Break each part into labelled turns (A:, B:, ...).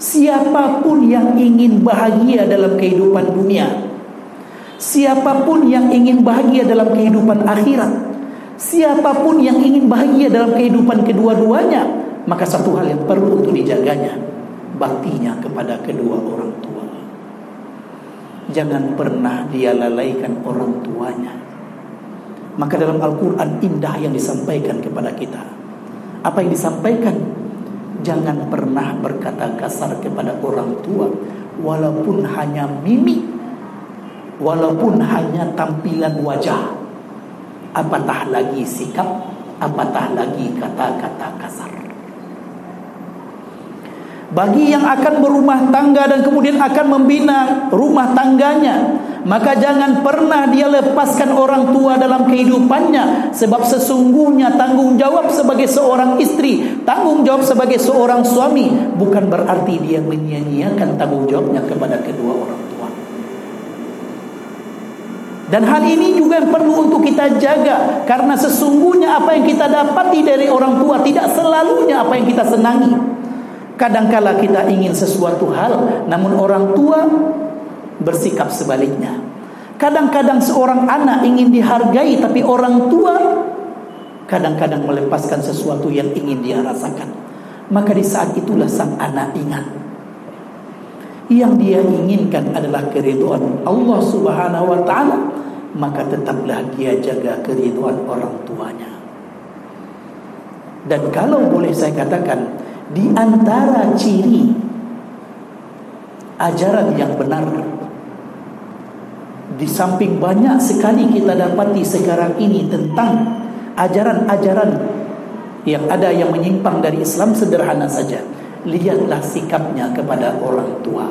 A: Siapa pun yang ingin bahagia dalam kehidupan dunia Siapa pun yang ingin bahagia dalam kehidupan akhirat Siapa pun yang ingin bahagia dalam kehidupan kedua-duanya Maka satu hal yang perlu untuk dijaganya Baktinya kepada kedua orang tua. Jangan pernah dia lalaikan orang tuanya. Maka dalam Al-Quran indah yang disampaikan kepada kita. Apa yang disampaikan Jangan pernah berkata kasar kepada orang tua Walaupun hanya mimik Walaupun hanya tampilan wajah. Apatah lagi sikap Apatah lagi kata-kata kasar. Bagi yang akan berumah tangga dan kemudian akan membina rumah tangganya maka jangan pernah dia lepaskan orang tua dalam kehidupannya sebab sesungguhnya tanggung jawab sebagai seorang istri tanggung jawab sebagai seorang suami bukan berarti dia menyia-nyiakan tanggung jawabnya kepada kedua orang tua. Dan hal ini juga perlu untuk kita jaga karena sesungguhnya apa yang kita dapati dari orang tua tidak selalunya apa yang kita senangi. Kadangkala kita ingin sesuatu hal namun orang tua bersikap sebaliknya. Kadang-kadang seorang anak ingin dihargai tapi orang tua kadang-kadang melepaskan sesuatu yang ingin dia rasakan. Maka di saat itulah sang anak ingat yang dia inginkan adalah keridhaan Allah Subhanahu wa taala, maka tetaplah dia jaga keridhaan orang tuanya. Dan kalau boleh saya katakan di antara ciri ajaran yang benar di samping banyak sekali kita dapati sekarang ini tentang ajaran-ajaran yang ada yang menyimpang dari Islam sederhana saja. Lihatlah sikapnya kepada orang tua.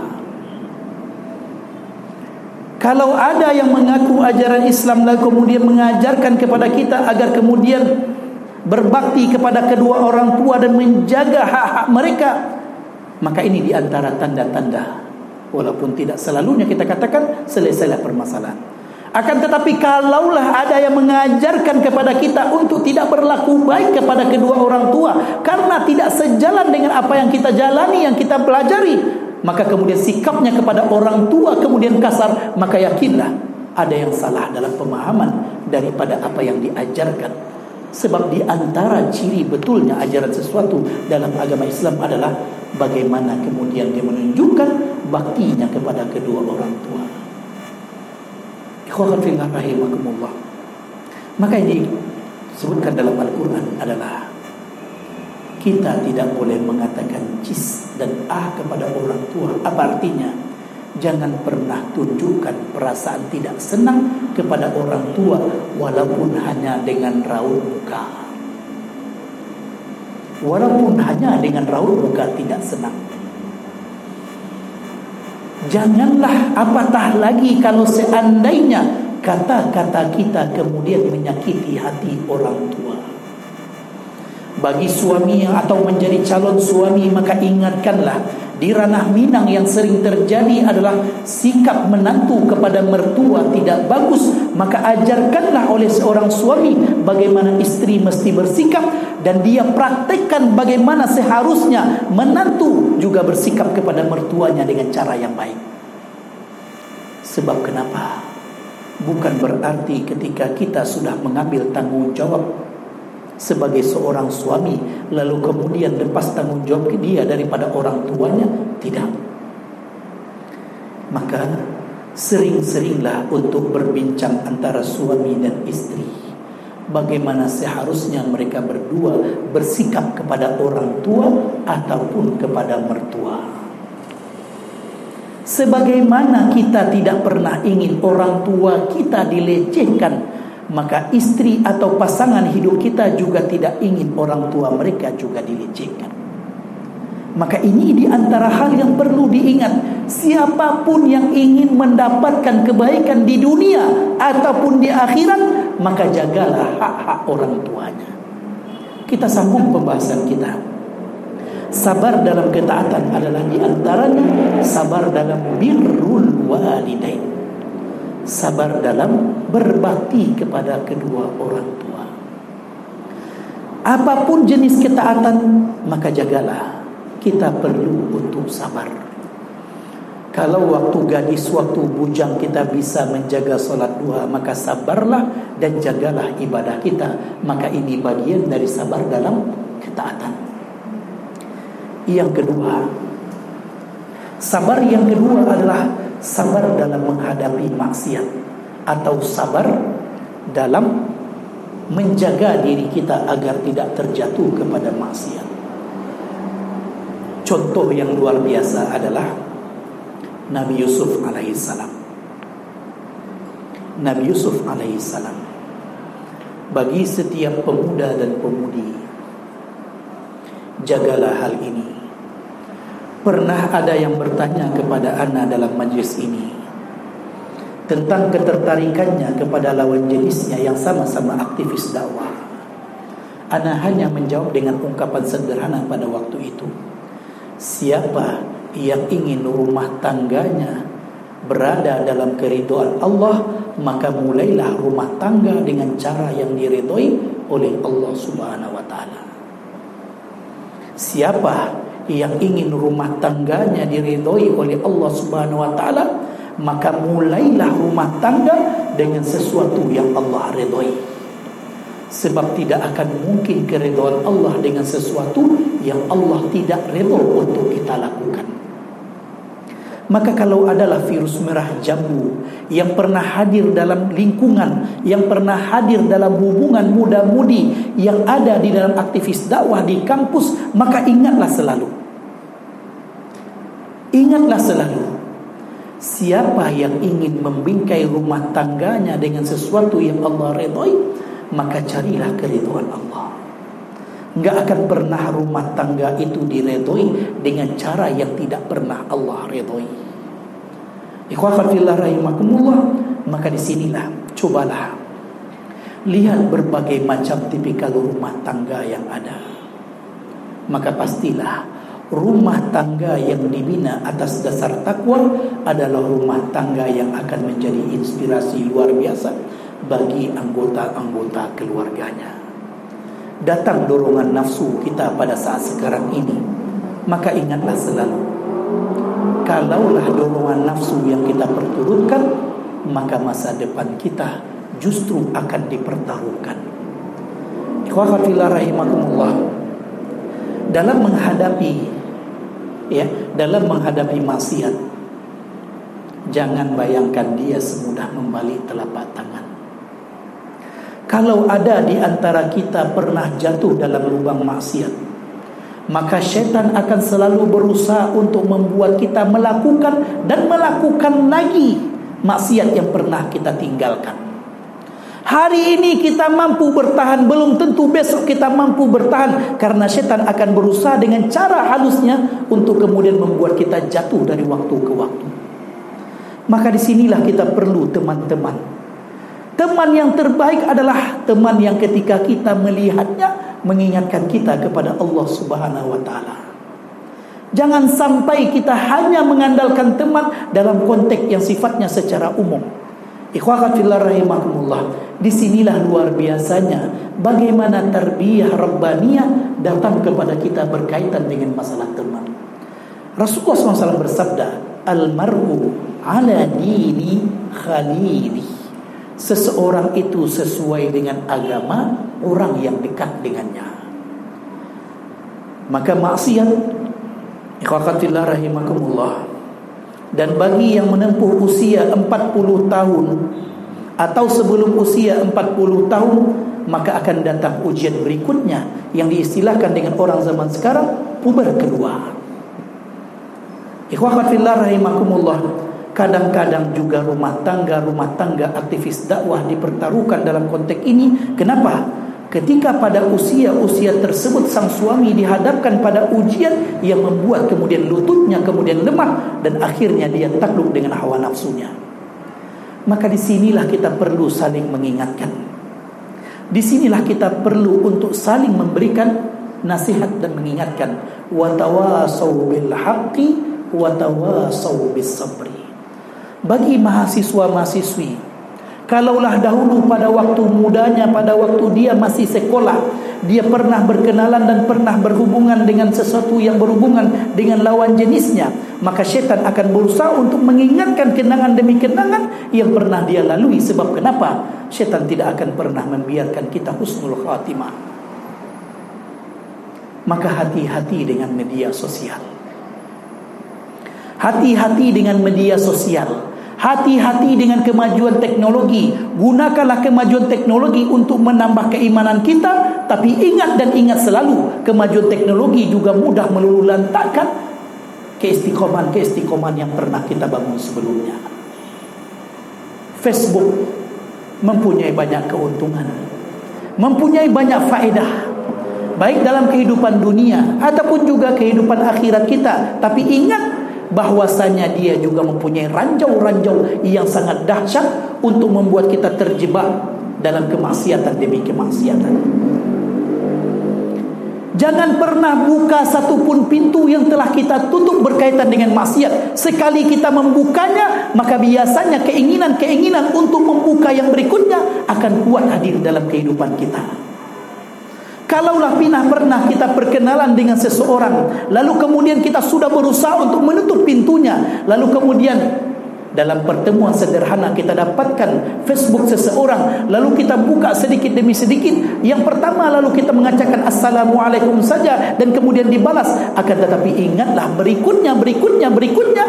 A: Kalau ada yang mengaku ajaran Islam lalu kemudian mengajarkan kepada kita agar kemudian berbakti kepada kedua orang tua dan menjaga hak-hak mereka maka ini di antara tanda-tanda walaupun tidak selalunya kita katakan selesailah permasalahan. Akan tetapi kalaulah ada yang mengajarkan kepada kita untuk tidak berlaku baik kepada kedua orang tua karena tidak sejalan dengan apa yang kita jalani yang kita pelajari maka kemudian sikapnya kepada orang tua kemudian kasar maka yakinlah ada yang salah dalam pemahaman daripada apa yang diajarkan. Sebab di antara ciri betulnya ajaran sesuatu dalam agama Islam adalah bagaimana kemudian dia menunjukkan baktinya kepada kedua orang tua. Ikhwan fillah rahimakumullah. Maka ini disebutkan dalam Al-Quran adalah kita tidak boleh mengatakan cis dan ah kepada orang tua. Apa artinya? Jangan pernah tunjukkan perasaan tidak senang kepada orang tua walaupun hanya dengan raut muka. Walaupun hanya dengan raut muka tidak senang. Janganlah apatah lagi kalau seandainya kata-kata kita kemudian menyakiti hati orang tua. Bagi suami atau menjadi calon suami maka ingatkanlah di ranah Minang yang sering terjadi adalah sikap menantu kepada mertua tidak bagus maka ajarkanlah oleh seorang suami bagaimana istri mesti bersikap dan dia praktekkan bagaimana seharusnya menantu juga bersikap kepada mertuanya dengan cara yang baik. Sebab kenapa? Bukan berarti ketika kita sudah mengambil tanggung jawab sebagai seorang suami lalu kemudian lepas tanggung jawab dia daripada orang tuanya? Tidak. Maka sering-seringlah untuk berbincang antara suami dan istri. Bagaimana seharusnya mereka berdua bersikap kepada orang tua ataupun kepada mertua? Sebagaimana kita tidak pernah ingin orang tua kita dilecehkan maka istri atau pasangan hidup kita juga tidak ingin orang tua mereka juga dilecehkan. Maka ini di antara hal yang perlu diingat. Siapa pun yang ingin mendapatkan kebaikan di dunia ataupun di akhirat, maka jagalah hak-hak orang tuanya. Kita sambung pembahasan kita. Sabar dalam ketaatan adalah di antaranya sabar dalam birrul walidain sabar dalam berbakti kepada kedua orang tua. Apa pun jenis ketaatan, maka jagalah. kita perlu untuk sabar. Kalau waktu gadis, waktu bujang kita bisa menjaga solat duha, maka sabarlah dan jagalah ibadah kita. Maka ini bagian dari sabar dalam ketaatan. Yang kedua, sabar yang kedua adalah sabar dalam menghadapi maksiat atau sabar dalam menjaga diri kita agar tidak terjatuh kepada maksiat. Contoh yang luar biasa adalah Nabi Yusuf alaihissalam. Nabi Yusuf alaihissalam bagi setiap pemuda dan pemudi jagalah hal ini. Pernah ada yang bertanya kepada Ana dalam majlis ini tentang ketertarikannya kepada lawan jenisnya yang sama-sama aktivis dakwah. Ana hanya menjawab dengan ungkapan sederhana pada waktu itu. Siapa yang ingin rumah tangganya berada dalam keriduan Allah, maka mulailah rumah tangga dengan cara yang diridhoi oleh Allah Subhanahu wa. Siapa yang ingin rumah tangganya diridhoi oleh Allah Subhanahu wa taala, maka mulailah rumah tangga dengan sesuatu yang Allah redhoi. Sebab tidak akan mungkin keridhaan Allah dengan sesuatu yang Allah tidak redha untuk kita lakukan. Maka kalau adalah virus merah jambu yang pernah hadir dalam lingkungan, yang pernah hadir dalam hubungan muda-mudi yang ada di dalam aktivis dakwah di kampus, maka ingatlah selalu. Ingatlah selalu Siapa yang ingin membingkai rumah tangganya dengan sesuatu yang Allah redhoi, maka carilah keridhaan Allah. Enggak akan pernah rumah tangga itu diredhoi dengan cara yang tidak pernah Allah redhoi. Ikhwafillah rahimakumullah, maka di sinilah cobalah lihat berbagai macam tipikal rumah tangga yang ada. Maka pastilah rumah tangga yang dibina atas dasar takwa adalah rumah tangga yang akan menjadi inspirasi luar biasa bagi anggota-anggota keluarganya. Datang dorongan nafsu kita pada saat sekarang ini, maka ingatlah selalu, kalaulah dorongan nafsu yang kita perturutkan, maka masa depan kita justru akan dipertaruhkan. Rahimakumullah. Dalam menghadapi ya dalam menghadapi maksiat jangan bayangkan dia semudah membalik telapak tangan kalau ada di antara kita pernah jatuh dalam lubang maksiat maka syaitan akan selalu berusaha untuk membuat kita melakukan dan melakukan lagi maksiat yang pernah kita tinggalkan. Hari ini kita mampu bertahan Belum tentu besok kita mampu bertahan Karena setan akan berusaha dengan cara halusnya Untuk kemudian membuat kita jatuh dari waktu ke waktu. Maka di sinilah kita perlu teman-teman Teman yang terbaik adalah teman yang ketika kita melihatnya Mengingatkan kita kepada Allah subhanahu wa ta'ala Jangan sampai kita hanya mengandalkan teman Dalam konteks yang sifatnya secara umum Ikhwat fillah rahimakumullah Di sinilah luar biasanya bagaimana tarbiyah rabbaniyah datang kepada kita berkaitan dengan masalah teman. Rasulullah SAW bersabda, Almaru ala dini khalili. Seseorang itu sesuai dengan agama orang yang dekat dengannya. Maka maksiat ikhwakatillah rahimakumullah dan bagi yang menempuh usia 40 tahun atau sebelum usia 40 tahun maka akan datang ujian berikutnya yang diistilahkan dengan orang zaman sekarang puber kedua. Ikhwah fillah rahimakumullah. Kadang-kadang juga rumah tangga rumah tangga aktivis dakwah dipertaruhkan dalam konteks ini. Kenapa? Ketika pada usia-usia tersebut sang suami dihadapkan pada ujian yang membuat kemudian lututnya kemudian lemah dan akhirnya dia takluk dengan hawa nafsunya. Maka di sinilah kita perlu saling mengingatkan. Di sinilah kita perlu untuk saling memberikan nasihat dan mengingatkan. Watawasau bil haqqi watawasau bis sabri. Bagi mahasiswa-mahasiswi, Kalaulah dahulu pada waktu mudanya, pada waktu dia masih sekolah, dia pernah berkenalan dan pernah berhubungan dengan sesuatu yang berhubungan dengan lawan jenisnya, maka syaitan akan berusaha untuk mengingatkan kenangan demi kenangan yang pernah dia lalui. Sebab kenapa? Syaitan tidak akan pernah membiarkan kita husnul khatimah. Maka hati-hati dengan media sosial. Hati-hati dengan media sosial. Hati-hati dengan kemajuan teknologi. Gunakanlah kemajuan teknologi untuk menambah keimanan kita. Tapi ingat dan ingat selalu. Kemajuan teknologi juga mudah melululantakkan keistiqoman-keistiqoman yang pernah kita bangun sebelumnya. Facebook mempunyai banyak keuntungan. Mempunyai banyak faedah. Baik dalam kehidupan dunia ataupun juga kehidupan akhirat kita. Tapi ingat bahwasanya dia juga mempunyai ranjau-ranjau yang sangat dahsyat untuk membuat kita terjebak dalam kemaksiatan demi kemaksiatan. Jangan pernah buka satu pun pintu yang telah kita tutup berkaitan dengan maksiat. Sekali kita membukanya, maka biasanya keinginan-keinginan untuk membuka yang berikutnya akan kuat hadir dalam kehidupan kita. Kalaulah pinah pernah kita perkenalan dengan seseorang Lalu kemudian kita sudah berusaha untuk menutup pintunya Lalu kemudian dalam pertemuan sederhana kita dapatkan Facebook seseorang Lalu kita buka sedikit demi sedikit. Yang pertama lalu kita mengatakan Assalamualaikum saja Dan kemudian dibalas. Akan tetapi ingatlah berikutnya, berikutnya, berikutnya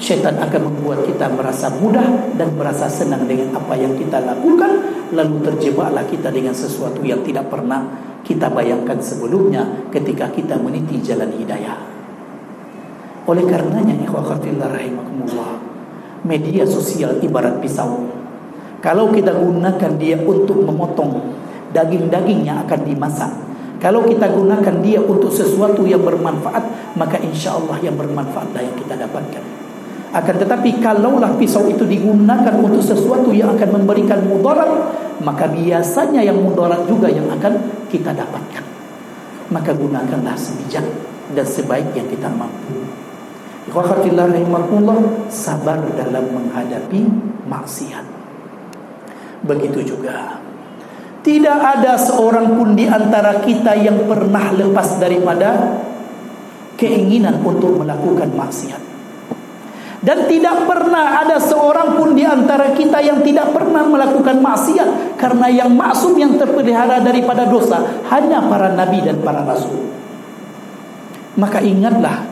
A: Syaitan akan membuat kita merasa mudah dan merasa senang dengan apa yang kita lakukan Lalu terjebaklah kita dengan sesuatu yang tidak pernah kita bayangkan sebelumnya ketika kita meniti jalan hidayah. Oleh karenanya ikhwafatillah rahimakumullah Media sosial ibarat pisau. Kalau kita gunakan dia untuk memotong daging-daging yang akan dimasak. Kalau kita gunakan dia untuk sesuatu yang bermanfaat Maka insya Allah yang bermanfaatlah yang kita dapatkan akan tetapi kalaulah pisau itu digunakan untuk sesuatu yang akan memberikan mudarat, maka biasanya yang mudarat juga yang akan kita dapatkan. Maka gunakanlah sebijak dan sebaik yang kita mampu. Ikhwafatillah rahimakumullah sabar dalam menghadapi maksiat. Begitu juga tidak ada seorang pun di antara kita yang pernah lepas daripada keinginan untuk melakukan maksiat. Dan tidak pernah ada seorang pun di antara kita yang tidak pernah melakukan maksiat. Karena yang maksum yang terpelihara daripada dosa. Hanya para nabi dan para rasul. Maka ingatlah.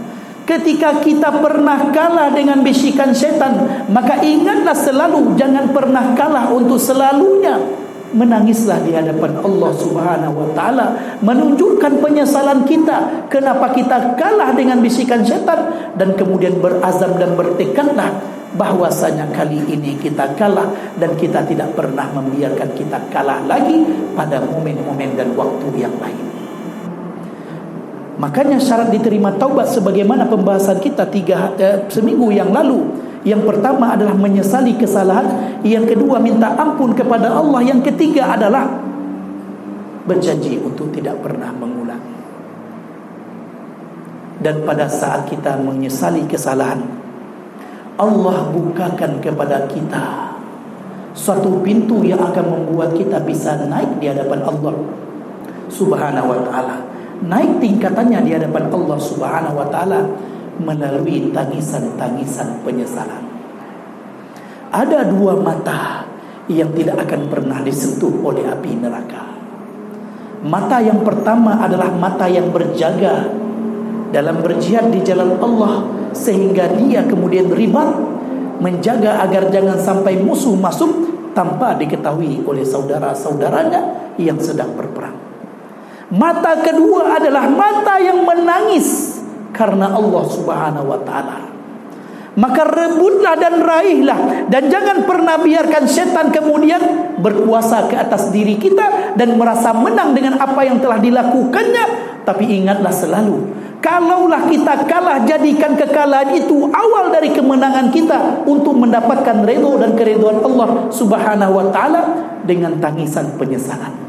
A: Ketika kita pernah kalah dengan bisikan setan. Maka ingatlah selalu. Jangan pernah kalah untuk selalunya menangislah di hadapan Allah Subhanahu wa taala menunjukkan penyesalan kita kenapa kita kalah dengan bisikan setan dan kemudian berazam dan bertekadlah bahwasanya kali ini kita kalah dan kita tidak pernah membiarkan kita kalah lagi pada momen-momen dan waktu yang lain. Makanya syarat diterima taubat sebagaimana pembahasan kita tiga eh, seminggu yang lalu yang pertama adalah menyesali kesalahan. Yang kedua minta ampun kepada Allah. Yang ketiga adalah Berjanji untuk tidak pernah mengulang. Dan pada saat kita menyesali kesalahan Allah bukakan kepada kita Suatu pintu yang akan membuat kita bisa naik di hadapan Allah Subhanahu wa ta'ala. Naik tingkatannya di hadapan Allah subhanahu wa ta'ala melalui tangisan-tangisan penyesalan. Ada dua mata yang tidak akan pernah disentuh oleh api neraka. Mata yang pertama adalah mata yang berjaga dalam berjihad di jalan Allah sehingga dia kemudian ribat menjaga agar jangan sampai musuh masuk tanpa diketahui oleh saudara-saudaranya yang sedang berperang. Mata kedua adalah mata yang menangis karena Allah Subhanahu wa taala. Maka rebutlah dan raihlah. Dan jangan pernah biarkan setan kemudian berkuasa ke atas diri kita dan merasa menang dengan apa yang telah dilakukannya. Tapi ingatlah selalu kalaulah kita kalah jadikan kekalahan itu awal dari kemenangan kita untuk mendapatkan redha dan keridhaan Allah Subhanahu wa taala dengan tangisan penyesalan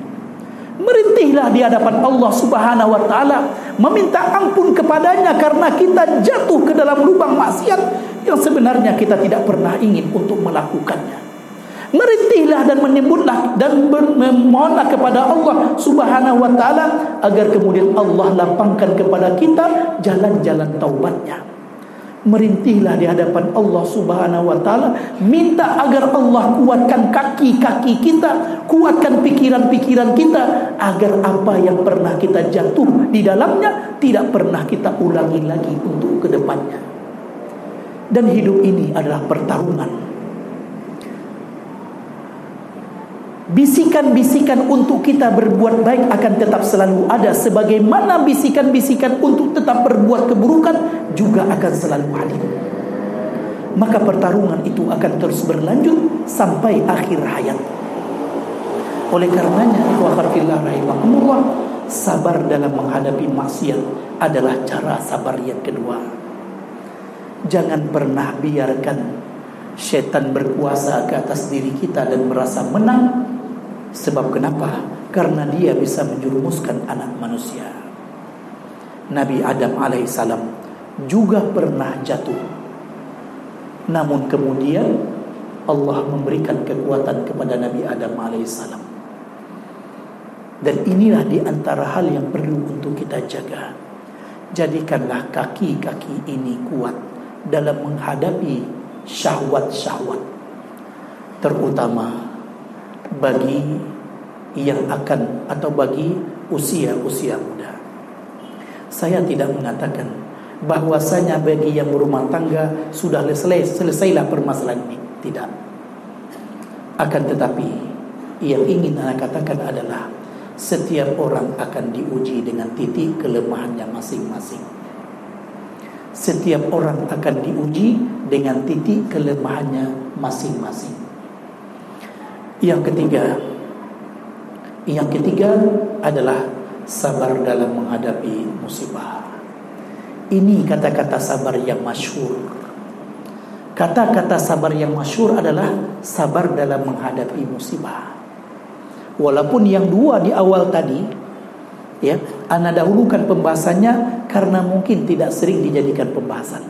A: merintihlah di hadapan Allah Subhanahu wa taala meminta ampun kepadanya karena kita jatuh ke dalam lubang maksiat yang sebenarnya kita tidak pernah ingin untuk melakukannya. Merintihlah dan menyebutlah dan memohonlah kepada Allah Subhanahu wa taala agar kemudian Allah lapangkan kepada kita jalan-jalan taubatnya merintihlah di hadapan Allah Subhanahu wa taala. Minta agar Allah kuatkan kaki-kaki kita kuatkan pikiran-pikiran kita agar apa yang pernah kita jatuh di dalamnya tidak pernah kita ulangi lagi untuk ke depannya dan hidup ini adalah pertarungan Bisikan-bisikan untuk kita berbuat baik akan tetap selalu ada. Sebagaimana bisikan-bisikan untuk tetap berbuat keburukan Juga akan selalu ada. Maka pertarungan itu akan terus berlanjut Sampai akhir hayat. Oleh karenanya Ikhwakarfillah rahimahumullah Sabar dalam menghadapi maksiat Adalah cara sabar yang kedua. Jangan pernah biarkan Syaitan berkuasa ke atas diri kita dan merasa menang Sebab kenapa? Karena dia bisa menjerumuskan anak manusia. Nabi Adam alaihissalam juga pernah jatuh. Namun kemudian Allah memberikan kekuatan kepada Nabi Adam alaihissalam. Dan inilah di antara hal yang perlu untuk kita jaga. Jadikanlah kaki-kaki ini kuat dalam menghadapi syahwat-syahwat. Terutama bagi yang akan atau bagi usia-usia muda. Saya tidak mengatakan bahwasanya bagi yang berumah tangga sudah selesai selesailah permasalahan ini. Tidak. Akan tetapi yang ingin saya katakan adalah setiap orang akan diuji dengan titik kelemahannya masing-masing. Setiap orang akan diuji dengan titik kelemahannya masing-masing. Yang ketiga. Yang ketiga adalah Sabar dalam menghadapi musibah. Ini kata-kata sabar yang masyur Kata-kata sabar yang masyur adalah Sabar dalam menghadapi musibah. Walaupun yang dua di awal tadi ya, Anda dahulukan pembahasannya Karena mungkin tidak sering dijadikan pembahasan.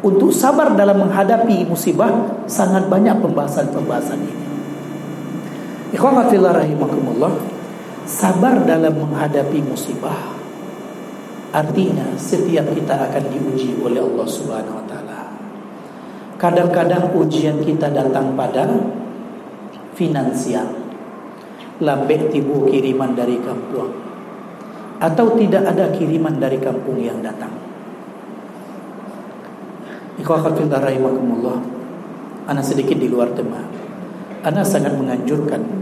A: Untuk sabar dalam menghadapi musibah Sangat banyak pembahasan-pembahasan ini Ikhwafatillah rahimakumullah Sabar dalam menghadapi musibah. Artinya setiap kita akan diuji oleh Allah subhanahu wa ta'ala. Kadang-kadang ujian kita datang pada Finansial. Lambek tibu kiriman dari kampung. Atau tidak ada kiriman dari kampung yang datang. Ikhwafatillah rahimakumullah Anak sedikit di luar tema. Ana sangat menganjurkan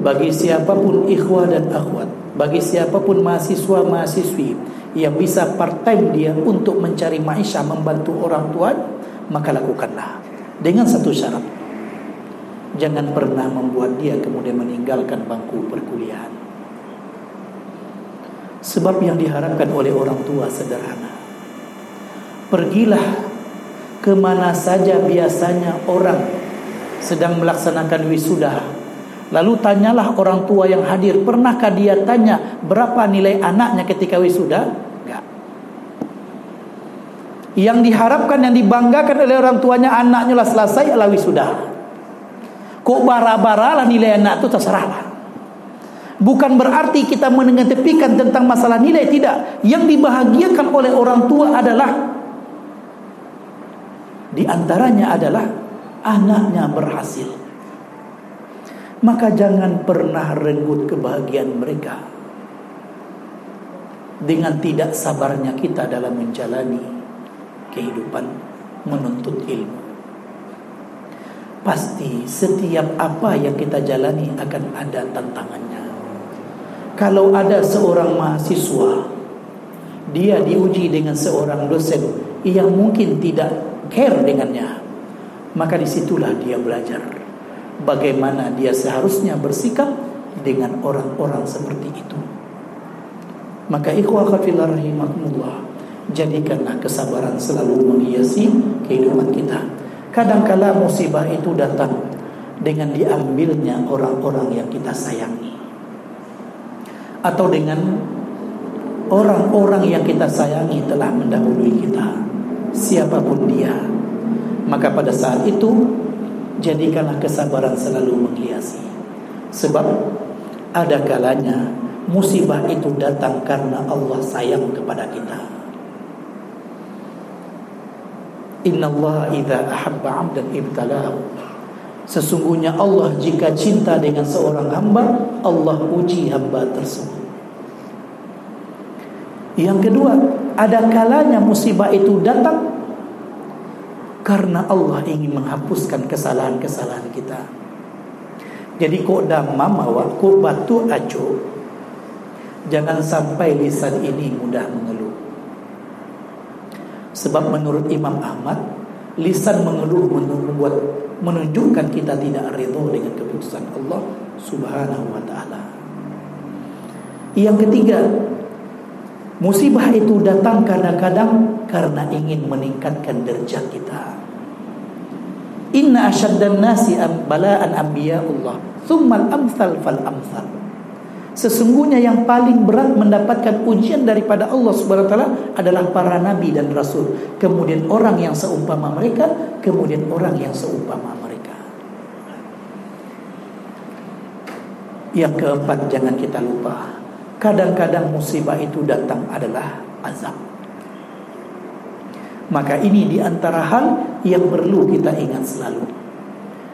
A: bagi siapa pun ikhwah dan akhwat, bagi siapa pun mahasiswa mahasiswi yang bisa part time dia untuk mencari maisha membantu orang tua, maka lakukanlah dengan satu syarat. Jangan pernah membuat dia kemudian meninggalkan bangku perkuliahan. Sebab yang diharapkan oleh orang tua sederhana. Pergilah ke mana saja biasanya orang sedang melaksanakan wisuda. Lalu tanyalah orang tua yang hadir, pernahkah dia tanya berapa nilai anaknya ketika wisuda? Enggak. Yang diharapkan yang dibanggakan oleh orang tuanya anaknya lah selesai adalah wisuda. Kok bara-bara lah nilai anak itu terserahlah. Bukan berarti kita mengetepikan tentang masalah nilai tidak. Yang dibahagiakan oleh orang tua adalah di antaranya adalah anaknya berhasil. Maka jangan pernah renggut kebahagiaan mereka dengan tidak sabarnya kita dalam menjalani kehidupan menuntut ilmu. Pasti setiap apa yang kita jalani akan ada tantangannya. Kalau ada seorang mahasiswa dia diuji dengan seorang dosen yang mungkin tidak care dengannya maka di situlah dia belajar bagaimana dia seharusnya bersikap dengan orang-orang seperti itu. Maka ikhwah fillah rahimakumullah jadikanlah kesabaran selalu menghiasi kehidupan kita. Kadangkala musibah itu datang dengan diambilnya orang-orang yang kita sayangi atau dengan orang-orang yang kita sayangi telah mendahului kita siapa pun dia maka pada saat itu jadikanlah kesabaran selalu menghiasi. Sebab ada kalanya musibah itu datang karena Allah sayang kepada kita. Inna Allah idha ahabba abdan ibtalahu. Sesungguhnya Allah jika cinta dengan seorang hamba, Allah uji hamba tersebut. Yang kedua, ada kalanya musibah itu datang karena Allah ingin menghapuskan kesalahan-kesalahan kita. Jadi kok damam awak, kok batu jangan sampai lisan ini mudah mengeluh. Sebab menurut Imam Ahmad, lisan mengeluh membuat menunjukkan kita tidak ridho dengan keputusan Allah Subhanahu wa taala. Yang ketiga, Musibah itu datang kadang-kadang karena ingin meningkatkan derajat kita. Inna asyaddan nasi bala'an Allah. Thummal amsal fal amsal. Sesungguhnya yang paling berat mendapatkan ujian daripada Allah Subhanahu wa taala adalah para nabi dan rasul. Kemudian orang yang seumpama mereka, kemudian orang yang seumpama mereka. Yang keempat jangan kita lupa Kadang-kadang musibah itu datang adalah azab. Maka ini di antara hal yang perlu kita ingat selalu.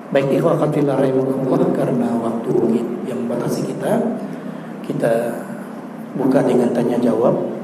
A: Baik ikhwatillah rahimahullah karena waktu yang membatasi kita, kita buka dengan tanya jawab.